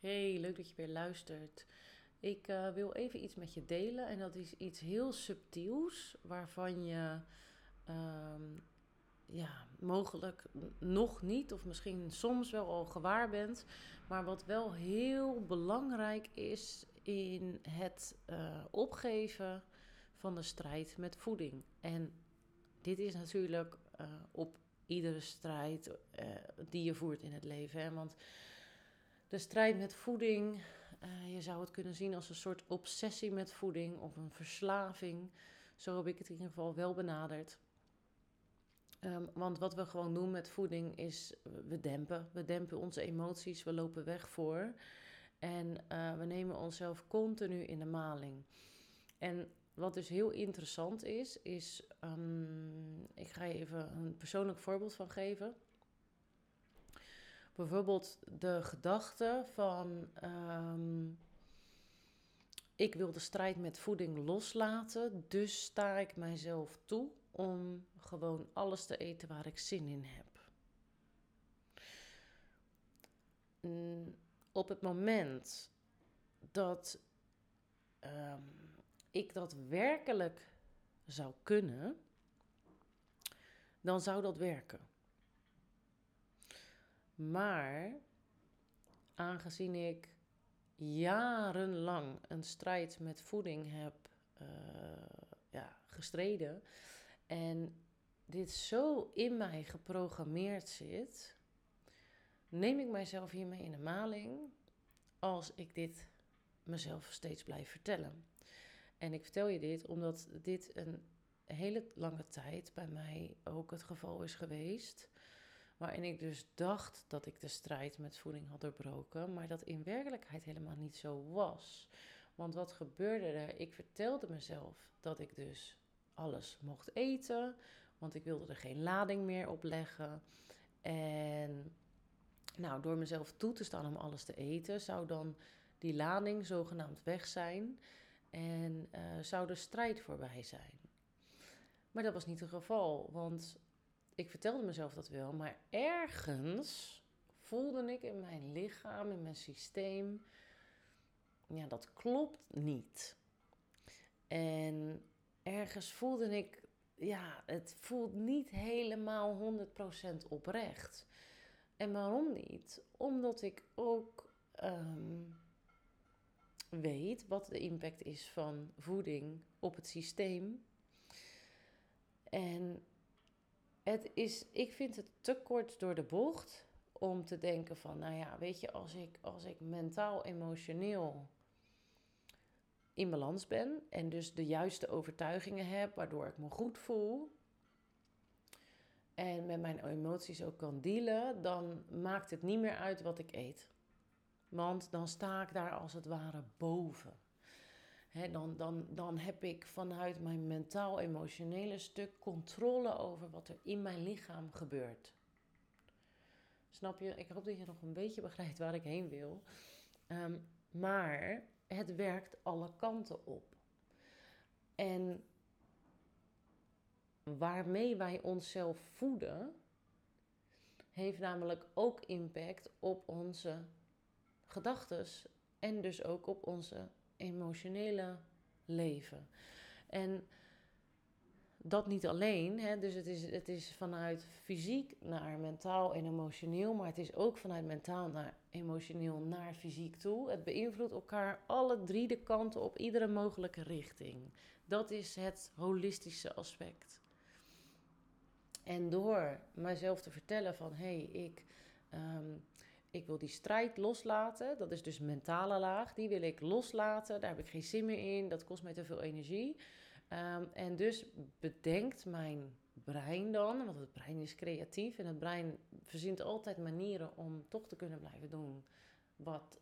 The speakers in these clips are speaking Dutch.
Hey, leuk dat je weer luistert. Ik uh, wil even iets met je delen en dat is iets heel subtiels waarvan je um, ja, mogelijk nog niet of misschien soms wel al gewaar bent, maar wat wel heel belangrijk is in het uh, opgeven van de strijd met voeding. En dit is natuurlijk uh, op iedere strijd die je voert in het leven, hè? want de strijd met voeding, uh, je zou het kunnen zien als een soort obsessie met voeding of een verslaving. Zo heb ik het in ieder geval wel benaderd. Um, want wat we gewoon doen met voeding is, we dempen. We dempen onze emoties, we lopen weg voor. En uh, we nemen onszelf continu in de maling. En wat dus heel interessant is, is, um, ik ga je even een persoonlijk voorbeeld van geven. Bijvoorbeeld de gedachte van um, ik wil de strijd met voeding loslaten, dus sta ik mijzelf toe om gewoon alles te eten waar ik zin in heb. Op het moment dat um, ik dat werkelijk zou kunnen, dan zou dat werken. Maar aangezien ik jarenlang een strijd met voeding heb uh, ja, gestreden en dit zo in mij geprogrammeerd zit, neem ik mijzelf hiermee in de maling als ik dit mezelf steeds blijf vertellen. En ik vertel je dit omdat dit een hele lange tijd bij mij ook het geval is geweest. Waarin ik dus dacht dat ik de strijd met voeding had doorbroken, maar dat in werkelijkheid helemaal niet zo was. Want wat gebeurde er? Ik vertelde mezelf dat ik dus alles mocht eten, want ik wilde er geen lading meer op leggen. En nou, door mezelf toe te staan om alles te eten, zou dan die lading zogenaamd weg zijn en uh, zou de strijd voorbij zijn. Maar dat was niet het geval, want ik vertelde mezelf dat wel, maar ergens voelde ik in mijn lichaam, in mijn systeem, ja, dat klopt niet. En ergens voelde ik, ja, het voelt niet helemaal 100% oprecht. En waarom niet? Omdat ik ook um, weet wat de impact is van voeding op het systeem. En het is, ik vind het te kort door de bocht om te denken van, nou ja, weet je, als ik, als ik mentaal, emotioneel in balans ben en dus de juiste overtuigingen heb, waardoor ik me goed voel en met mijn emoties ook kan dealen, dan maakt het niet meer uit wat ik eet. Want dan sta ik daar als het ware boven dan, dan, dan heb ik vanuit mijn mentaal-emotionele stuk controle over wat er in mijn lichaam gebeurt. Snap je? Ik hoop dat je nog een beetje begrijpt waar ik heen wil. Um, maar het werkt alle kanten op. En waarmee wij onszelf voeden, heeft namelijk ook impact op onze gedachten en dus ook op onze emotionele leven. En dat niet alleen, hè, dus het is, het is vanuit fysiek naar mentaal en emotioneel, maar het is ook vanuit mentaal naar emotioneel naar fysiek toe. Het beïnvloedt elkaar alle drie de kanten op iedere mogelijke richting. Dat is het holistische aspect. En door mijzelf te vertellen van hé, hey, ik um, ik wil die strijd loslaten. Dat is dus mentale laag. Die wil ik loslaten. Daar heb ik geen zin meer in. Dat kost mij te veel energie. Um, en dus bedenkt mijn brein dan, want het brein is creatief en het brein verzint altijd manieren om toch te kunnen blijven doen wat,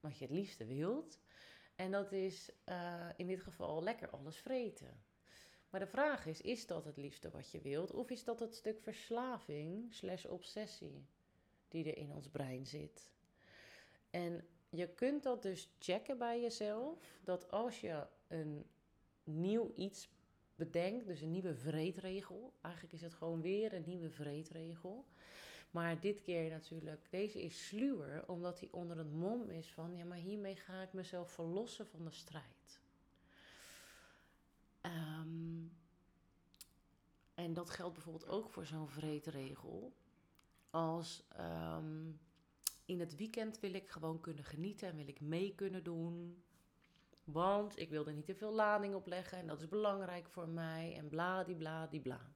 wat je het liefste wilt. En dat is uh, in dit geval lekker alles vreten. Maar de vraag is, is dat het liefste wat je wilt? Of is dat het stuk verslaving slash obsessie? Die er in ons brein zit. En je kunt dat dus checken bij jezelf, dat als je een nieuw iets bedenkt, dus een nieuwe vreedregel, eigenlijk is het gewoon weer een nieuwe vreedregel, Maar dit keer natuurlijk, deze is sluwer, omdat hij onder het mom is van, ja, maar hiermee ga ik mezelf verlossen van de strijd. Ehm, en dat geldt bijvoorbeeld ook voor zo'n vreedregel. Als ehm, in het weekend wil ik gewoon kunnen genieten en wil ik mee kunnen doen. Want ik wil er niet te veel lading op leggen en dat is belangrijk voor mij en bla die bla die bla.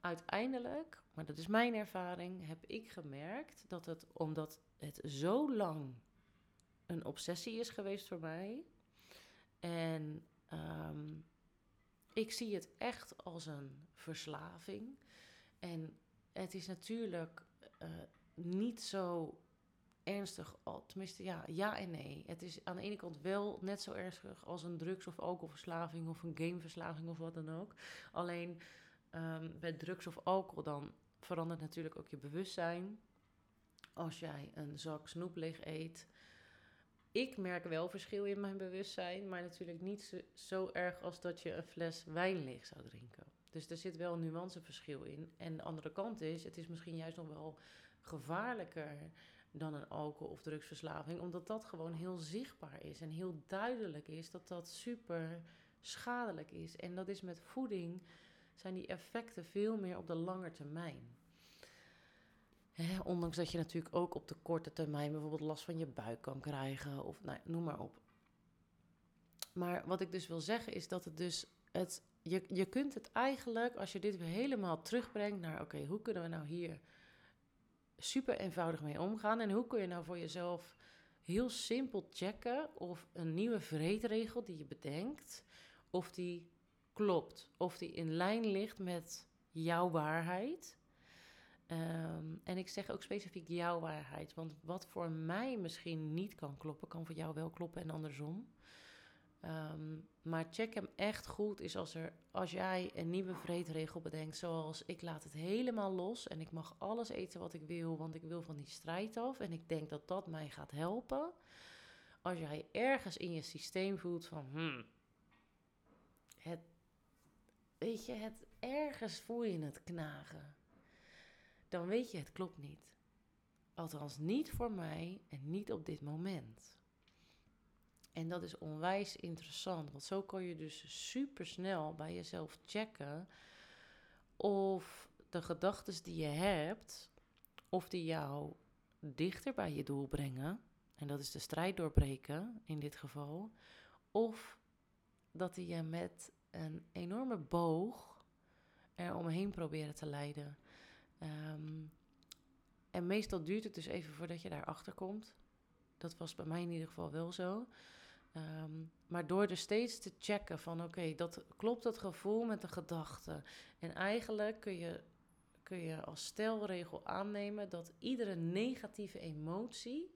Uiteindelijk, maar dat is mijn ervaring, heb ik gemerkt dat het omdat het zo lang een obsessie is geweest voor mij. En ehm, ik zie het echt als een verslaving. En het is natuurlijk uh, niet zo ernstig, tenminste ja, ja en nee. Het is aan de ene kant wel net zo ernstig als een drugs- of alcoholverslaving of een gameverslaving of wat dan ook. Alleen bij drugs of alcohol dan verandert natuurlijk ook je bewustzijn. Als jij een zak snoep leeg eet. Ik merk wel verschil in mijn bewustzijn, maar natuurlijk niet zo, zo erg als dat je een fles wijn leeg zou drinken. Dus er zit wel een nuanceverschil in. En de andere kant is, het is misschien juist nog wel gevaarlijker dan een alcohol- of drugsverslaving, omdat dat gewoon heel zichtbaar is en heel duidelijk is dat dat super schadelijk is. En dat is met voeding, zijn die effecten veel meer op de lange termijn. Ondanks dat je natuurlijk ook op de korte termijn bijvoorbeeld last van je buik kan krijgen, of nou, noem maar op. Maar wat ik dus wil zeggen is dat het dus het, je, je kunt het eigenlijk, als je dit weer helemaal terugbrengt naar, oké, hoe kunnen we nou hier super eenvoudig mee omgaan. En hoe kun je nou voor jezelf heel simpel checken of een nieuwe vreedregel die je bedenkt, of die klopt, of die in lijn ligt met jouw waarheid. Ehm, en ik zeg ook specifiek jouw waarheid, want wat voor mij misschien niet kan kloppen, kan voor jou wel kloppen en andersom. Ehm, maar check hem echt goed is als, er, als jij een nieuwe vreedregel bedenkt, zoals ik laat het helemaal los en ik mag alles eten wat ik wil, want ik wil van die strijd af en ik denk dat dat mij gaat helpen. Als jij ergens in je systeem voelt van, hmm, het, weet je, het, ergens voel je het knagen, dan weet je het klopt niet. Althans niet voor mij en niet op dit moment. En dat is onwijs interessant, want zo kan je dus super snel bij jezelf checken of de gedachten die je hebt, of die jou dichter bij je doel brengen, en dat is de strijd doorbreken in dit geval, of dat die je met een enorme boog er omheen proberen te leiden. Ehm, en meestal duurt het dus even voordat je daarachter komt. Dat was bij mij in ieder geval wel zo. Ehm, maar door er steeds te checken van oké, dat klopt dat gevoel met de gedachte. En eigenlijk kun je, kun je als stelregel aannemen dat iedere negatieve emotie,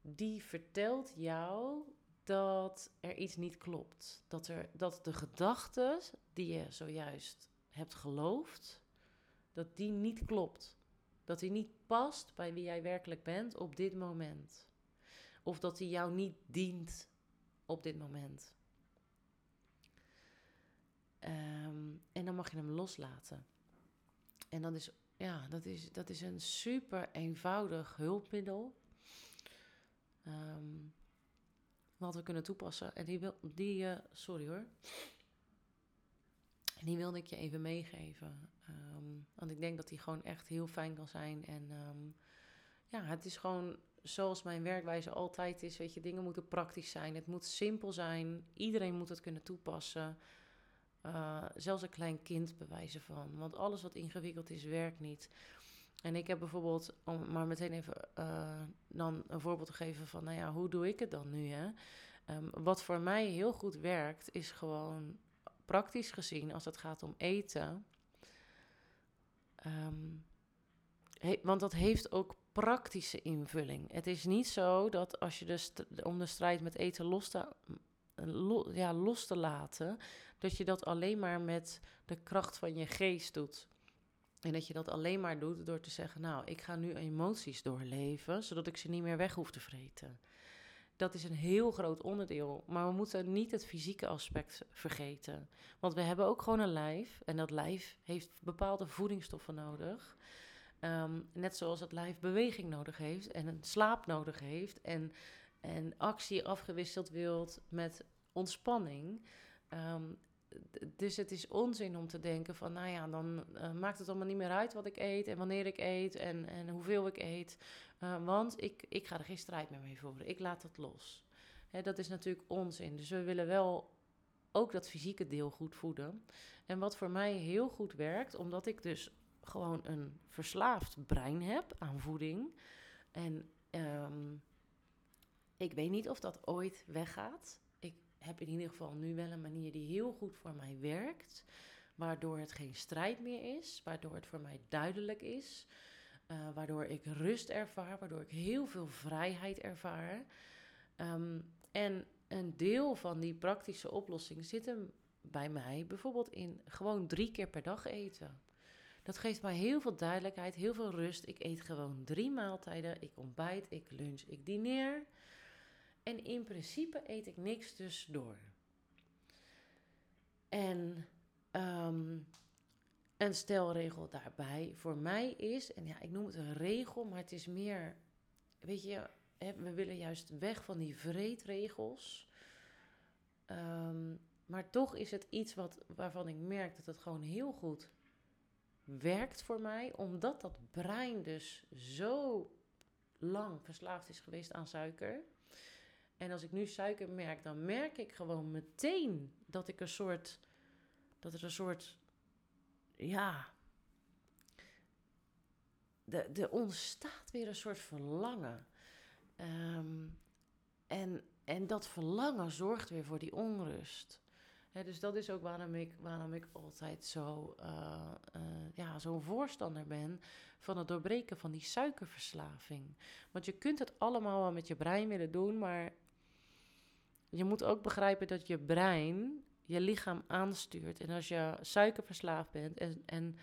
die vertelt jou dat er iets niet klopt. Dat, er, dat de gedachte die je zojuist hebt geloofd, dat die niet klopt. Dat die niet past bij wie jij werkelijk bent op dit moment. Of dat hij jou niet dient op dit moment. Ehm, en dan mag je hem loslaten. En dat is, ja, dat is, dat is een super eenvoudig hulpmiddel. Um, wat we kunnen toepassen. En die wil, die, uh, sorry hoor. Die wilde ik je even meegeven. Um, want ik denk dat die gewoon echt heel fijn kan zijn. En ja, het is gewoon zoals mijn werkwijze altijd is, weet je, dingen moeten praktisch zijn. Het moet simpel zijn. Iedereen moet het kunnen toepassen. Uh, zelfs een klein kind bewijzen van. Want alles wat ingewikkeld is, werkt niet. En ik heb bijvoorbeeld, om maar meteen even uh, dan een voorbeeld te geven van, nou ja, hoe doe ik het dan nu? Hè? Um, wat voor mij heel goed werkt, is gewoon praktisch gezien, als het gaat om eten. Um, want dat heeft ook praktische invulling. Het is niet zo dat als je de om de strijd met eten los te, ja, los te laten, dat je dat alleen maar met de kracht van je geest doet. En dat je dat alleen maar doet door te zeggen: Nou, ik ga nu emoties doorleven, zodat ik ze niet meer weg hoef te vreten. dat is een heel groot onderdeel. Maar we moeten niet het fysieke aspect vergeten. Want we hebben ook gewoon een lijf. En dat lijf heeft bepaalde voedingsstoffen nodig. Ehm, net zoals het lijf beweging nodig heeft en een slaap nodig heeft. En, en actie afgewisseld wilt met ontspanning. Ehm, dus het is onzin om te denken van, nou ja, dan uh, maakt het allemaal niet meer uit wat ik eet en wanneer ik eet en, en hoeveel ik eet. Uh, want ik, ik ga er geen strijd meer mee voeren. Ik laat het los. Hè, dat is natuurlijk onzin. Dus we willen wel ook dat fysieke deel goed voeden. En wat voor mij heel goed werkt, omdat ik dus gewoon een verslaafd brein heb aan voeding. En um, ik weet niet of dat ooit weggaat heb in ieder geval nu wel een manier die heel goed voor mij werkt. Waardoor het geen strijd meer is, waardoor het voor mij duidelijk is. Uh, waardoor ik rust ervaar, waardoor ik heel veel vrijheid ervaar. Um, en een deel van die praktische oplossing zit hem bij mij bijvoorbeeld in gewoon drie keer per dag eten. Dat geeft mij heel veel duidelijkheid, heel veel rust. Ik eet gewoon drie maaltijden. Ik ontbijt, ik lunch, ik dineer. En in principe eet ik niks tussendoor. En um, een stelregel daarbij voor mij is, en ja, ik noem het een regel, maar het is meer, weet je, we willen juist weg van die vreedregels. Um, maar toch is het iets wat, waarvan ik merk dat het gewoon heel goed werkt voor mij, omdat dat brein dus zo lang verslaafd is geweest aan suiker. En als ik nu suiker merk, dan merk ik gewoon meteen dat ik een soort. Dat er een soort. Ja. Er, ontstaat weer een soort verlangen. Um, en, en dat verlangen zorgt weer voor die onrust. Dus dat is ook waarom ik, waarom ik altijd zo, uh, uh, ja, zo'n voorstander ben van het doorbreken van die suikerverslaving. Want je kunt het allemaal wel met je brein willen doen, maar je moet ook begrijpen dat je brein je lichaam aanstuurt. En als je suikerverslaafd bent en, en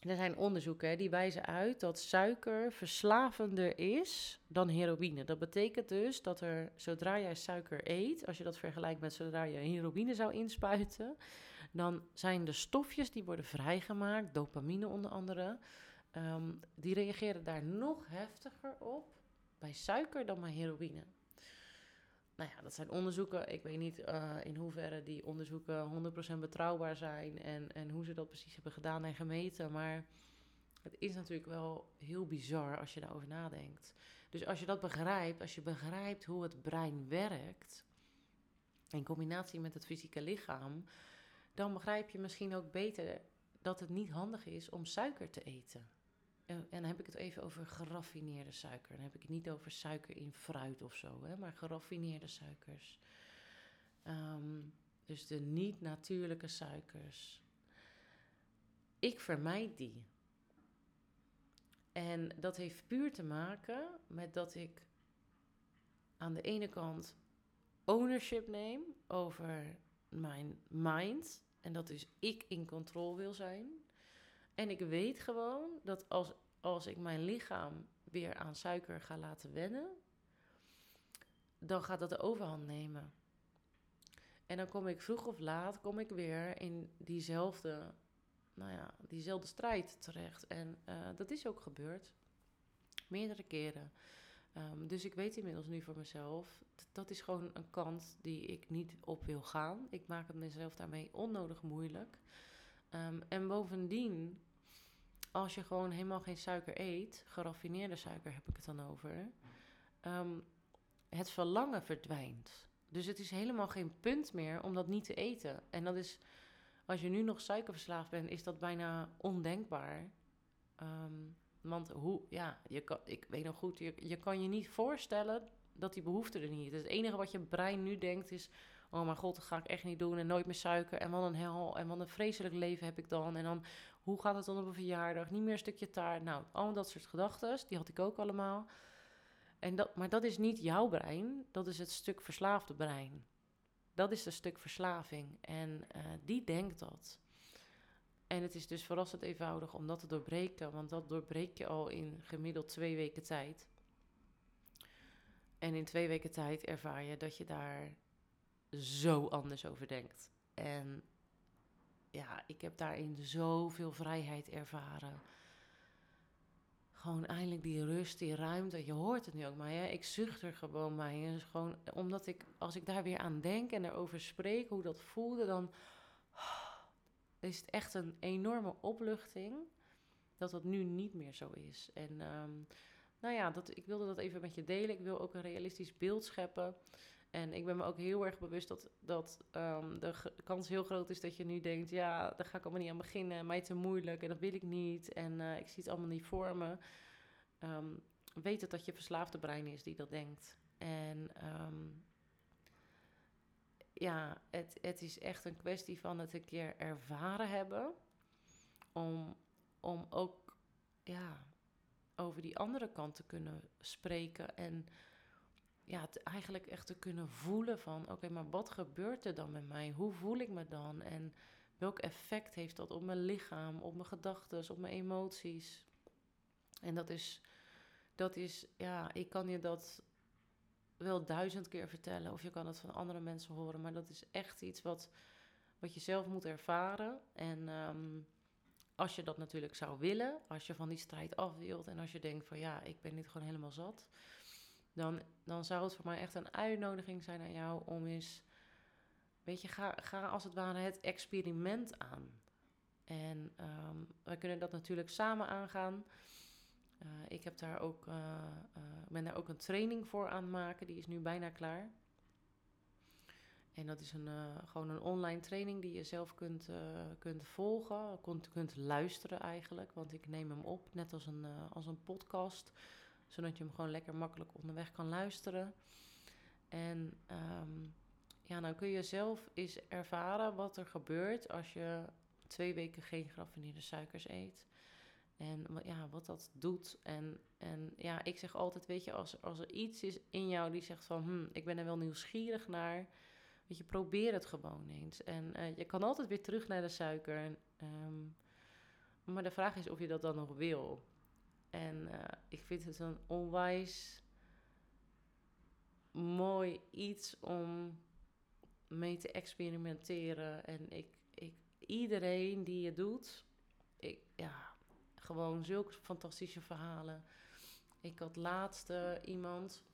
er zijn onderzoeken die wijzen uit dat suiker verslavender is dan heroïne. Dat betekent dus dat er, zodra jij suiker eet, als je dat vergelijkt met zodra je heroïne zou inspuiten, dan zijn de stofjes die worden vrijgemaakt, dopamine onder andere, ehm, die reageren daar nog heftiger op bij suiker dan bij heroïne nou ja, dat zijn onderzoeken. Ik weet niet uh, in hoeverre die onderzoeken 100% betrouwbaar zijn en, en hoe ze dat precies hebben gedaan en gemeten. Maar het is natuurlijk wel heel bizar als je daarover nadenkt. Dus als je dat begrijpt, als je begrijpt hoe het brein werkt, in combinatie met het fysieke lichaam, dan begrijp je misschien ook beter dat het niet handig is om suiker te eten. En, dan heb ik het even over geraffineerde suiker. Dan heb ik het niet over suiker in fruit of zo, hè, maar geraffineerde suikers. Ehm, dus de niet-natuurlijke suikers. Ik vermijd die. En dat heeft puur te maken met dat ik aan de ene kant ownership neem over mijn mind. En dat dus ik in controle wil zijn. En ik weet gewoon dat als, als ik mijn lichaam weer aan suiker ga laten wennen, dan gaat dat de overhand nemen. En dan kom ik vroeg of laat, kom ik weer in diezelfde, nou ja, diezelfde strijd terecht. En uh, dat is ook gebeurd. Meerdere keren. Um, dus ik weet inmiddels nu voor mezelf, dat is gewoon een kant die ik niet op wil gaan. Ik maak het mezelf daarmee onnodig moeilijk. Um, en bovendien als je gewoon helemaal geen suiker eet, geraffineerde suiker heb ik het dan over, um, het verlangen verdwijnt. Dus het is helemaal geen punt meer om dat niet te eten. En dat is, als je nu nog suikerverslaafd bent, is dat bijna ondenkbaar. Um, want hoe, ja, je kan, ik weet nog goed, je, je kan je niet voorstellen dat die behoefte er niet is. Het enige wat je brein nu denkt is, oh mijn god, dat ga ik echt niet doen en nooit meer suiker en wat een hel en wat een vreselijk leven heb ik dan. En dan hoe gaat het dan op een verjaardag? Niet meer een stukje taart. Nou, al dat soort gedachten, die had ik ook allemaal. En dat, maar dat is niet jouw brein, dat is het stuk verslaafde brein. Dat is het stuk verslaving. En uh, die denkt dat. En het is dus verrassend eenvoudig om dat te doorbreken, want dat doorbreek je al in gemiddeld twee weken tijd. En in twee weken tijd ervaar je dat je daar zo anders over denkt. En ja, ik heb daarin zoveel vrijheid ervaren. Gewoon eindelijk die rust, die ruimte. Je hoort het nu ook, maar ja, ik zucht er gewoon bij. En gewoon, omdat ik, als ik daar weer aan denk en erover spreek, hoe dat voelde, dan is het echt een enorme opluchting dat dat nu niet meer zo is. En ehm, nou ja, dat, ik wilde dat even met je delen. Ik wil ook een realistisch beeld scheppen. En ik ben me ook heel erg bewust dat, dat um, de kans heel groot is dat je nu denkt: ja, daar ga ik allemaal niet aan beginnen. Mij te moeilijk en dat wil ik niet. En uh, ik zie het allemaal niet voor me. Um, weet het dat je verslaafde brein is die dat denkt. En um, ja, het, het is echt een kwestie van het een keer ervaren hebben. Om, om ook ja, over die andere kant te kunnen spreken. En ja, het eigenlijk echt te kunnen voelen van... oké, maar wat gebeurt er dan met mij? Hoe voel ik me dan? En welk effect heeft dat op mijn lichaam, op mijn gedachten, op mijn emoties? En dat is, dat is, ja, ik kan je dat wel duizend keer vertellen... of je kan het van andere mensen horen... maar dat is echt iets wat, wat je zelf moet ervaren. En... Um, als je dat natuurlijk zou willen, als je van die strijd af wilt en als je denkt van ja, ik ben dit gewoon helemaal zat, dan, dan zou het voor mij echt een uitnodiging zijn aan jou om eens, weet je, ga, als het ware het experiment aan. En ehm, wij kunnen dat natuurlijk samen aangaan. Uh, ik heb daar ook, uh, uh, ben daar ook een training voor aan het maken, die is nu bijna klaar. En dat is een, gewoon een online training die je zelf kunt, kunt volgen, kunt, kunt luisteren eigenlijk. Want ik neem hem op, net als een, als een podcast zodat je hem gewoon lekker makkelijk onderweg kan luisteren. En um, ja, dan kun je zelf eens ervaren wat er gebeurt als je twee weken geen geraffineerde suikers eet. En ja, wat dat doet. En, en ja, ik zeg altijd, weet je, als, als er iets is in jou die zegt van... Hm, ik ben er wel nieuwsgierig naar. Weet je, probeer het gewoon eens. En uh, je kan altijd weer terug naar de suiker. En, um, maar de vraag is of je dat dan nog wil. En uh, ik vind het een onwijs mooi iets om mee te experimenteren. En ik, ik, iedereen die het doet, ik, ja, gewoon zulke fantastische verhalen. Ik had laatst iemand.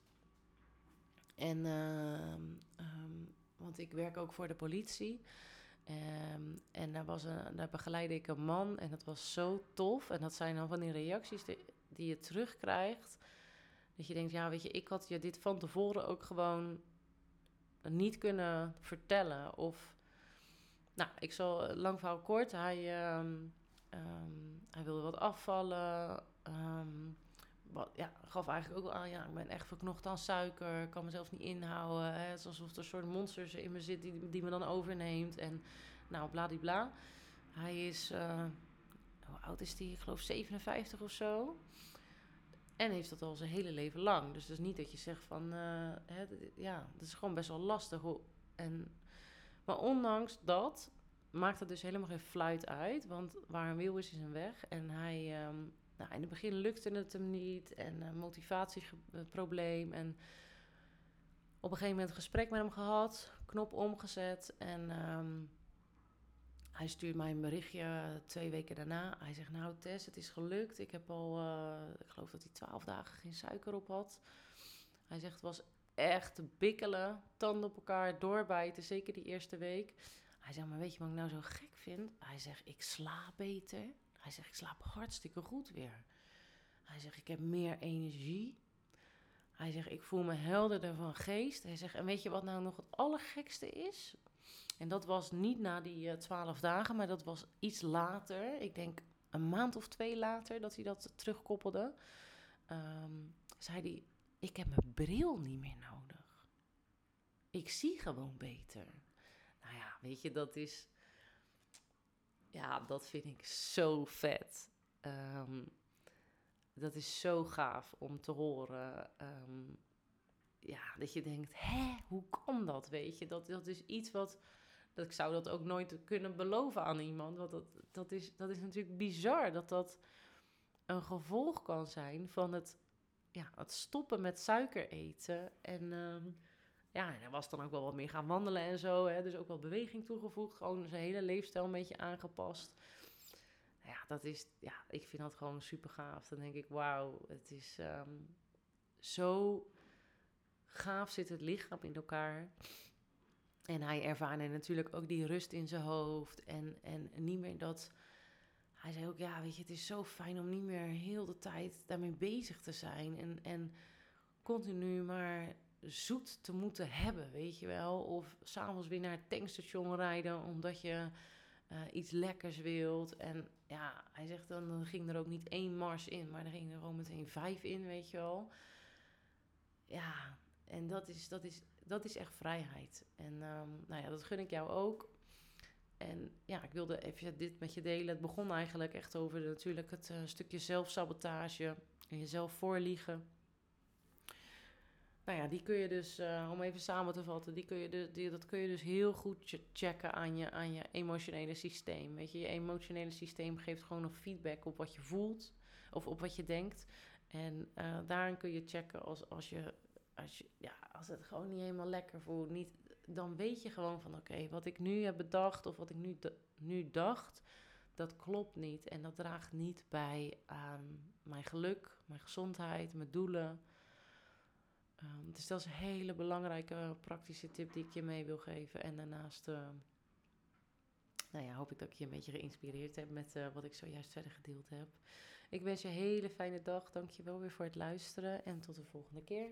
En, uh, um, want ik werk ook voor de politie. Um, en daar, was een, daar begeleidde ik een man en dat was zo tof. En dat zijn dan van die reacties die, die je terugkrijgt. Dat je denkt, ja, weet je, ik had je dit van tevoren ook gewoon niet kunnen vertellen. Of, nou, ik zal lang verhaal kort. Hij, um, um, hij wilde wat afvallen. Ja, gaf eigenlijk ook wel aan, ja, ik ben echt verknocht aan suiker. Ik kan mezelf niet inhouden. Hè. Het is alsof er een soort monsters in me zit die, die me dan overneemt. En nou, bladibla. Hij is, uh, hoe oud is hij? Ik geloof 57 of zo. En heeft dat al zijn hele leven lang. Dus is niet dat je zegt van, uh, hè, ja, dat is gewoon best wel lastig. En, maar ondanks dat maakt het dus helemaal geen fluit uit. Want waar een wil is, is een weg. En hij, um, nou, in het begin lukte het hem niet. En uh, motivatieprobleem. En op een gegeven moment een gesprek met hem gehad. Knop omgezet. En um, hij stuurt mij een berichtje twee weken daarna. Hij zegt, nou Tess, het is gelukt. Ik heb al, uh, ik geloof dat hij twaalf dagen geen suiker op had. Hij zegt, het was echt bikkelen, tanden op elkaar, doorbijten, zeker die eerste week. Hij zegt, maar weet je wat ik nou zo gek vind? Hij zegt, ik slaap beter. Hij zegt, ik slaap hartstikke goed weer. Hij zegt, ik heb meer energie. Hij zegt, ik voel me helderder van geest. Hij zegt, en weet je wat nou nog het allergekste is? En dat was niet na die uh, twaalf dagen, maar dat was iets later. Ik denk een maand of twee later dat hij dat terugkoppelde. Um, zei hij, ik heb mijn bril niet meer nodig. Ik zie gewoon beter. Nou ja, weet je, dat is... Ja, dat vind ik zo vet. Um, dat is zo gaaf om te horen. Um, ja, dat je denkt, hè, hoe kan dat, weet je? Dat, dat is iets wat dat ik zou dat ook nooit kunnen beloven aan iemand. Want dat, dat, is, dat is natuurlijk bizar dat dat een gevolg kan zijn van het ja, het stoppen met suiker eten. En ehm, ja, en hij was dan ook wel wat meer gaan wandelen en zo. Hè, dus ook wel beweging toegevoegd. Gewoon zijn hele leefstijl een beetje aangepast. Ja, dat is, ja, ik vind dat gewoon super gaaf. Dan denk ik, wauw, het is ehm, zo gaaf zit het lichaam in elkaar. En hij ervaarde natuurlijk ook die rust in zijn hoofd. En, en niet meer dat. Hij zei ook: Ja, weet je, het is zo fijn om niet meer heel de tijd daarmee bezig te zijn. En, en continu maar zoet te moeten hebben, weet je wel. Of s'avonds weer naar het tankstation rijden omdat je uh, iets lekkers wilt. En ja, hij zegt dan, dan ging er ook niet één mars in, maar er gingen er gewoon meteen vijf in, weet je wel. Ja, en dat is, dat is, dat is echt vrijheid. En um, nou ja, dat gun ik jou ook. En ja, ik wilde even dit met je delen. Het begon eigenlijk echt over natuurlijk het uh, stukje zelfsabotage en jezelf voorliegen. Nou ja, die kun je dus, uh, om even samen te vatten, die kun je dus, die, dat kun je dus heel goed checken aan je, aan je emotionele systeem. Weet je, je emotionele systeem geeft gewoon nog feedback op wat je voelt of op wat je denkt. En uh, daarin kun je checken als, als, je, als, je, ja, als het gewoon niet helemaal lekker voelt. Niet, dan weet je gewoon van oké, wat ik nu heb bedacht of wat ik nu, nu dacht, dat klopt niet. En dat draagt niet bij aan mijn geluk, mijn gezondheid, mijn doelen. Dus dat is een hele belangrijke praktische tip die ik je mee wil geven. En daarnaast uh, nou ja, hoop ik dat ik je een beetje geïnspireerd heb met uh, wat ik zojuist verder gedeeld heb. Ik wens je een hele fijne dag. Dank je wel weer voor het luisteren en tot de volgende keer.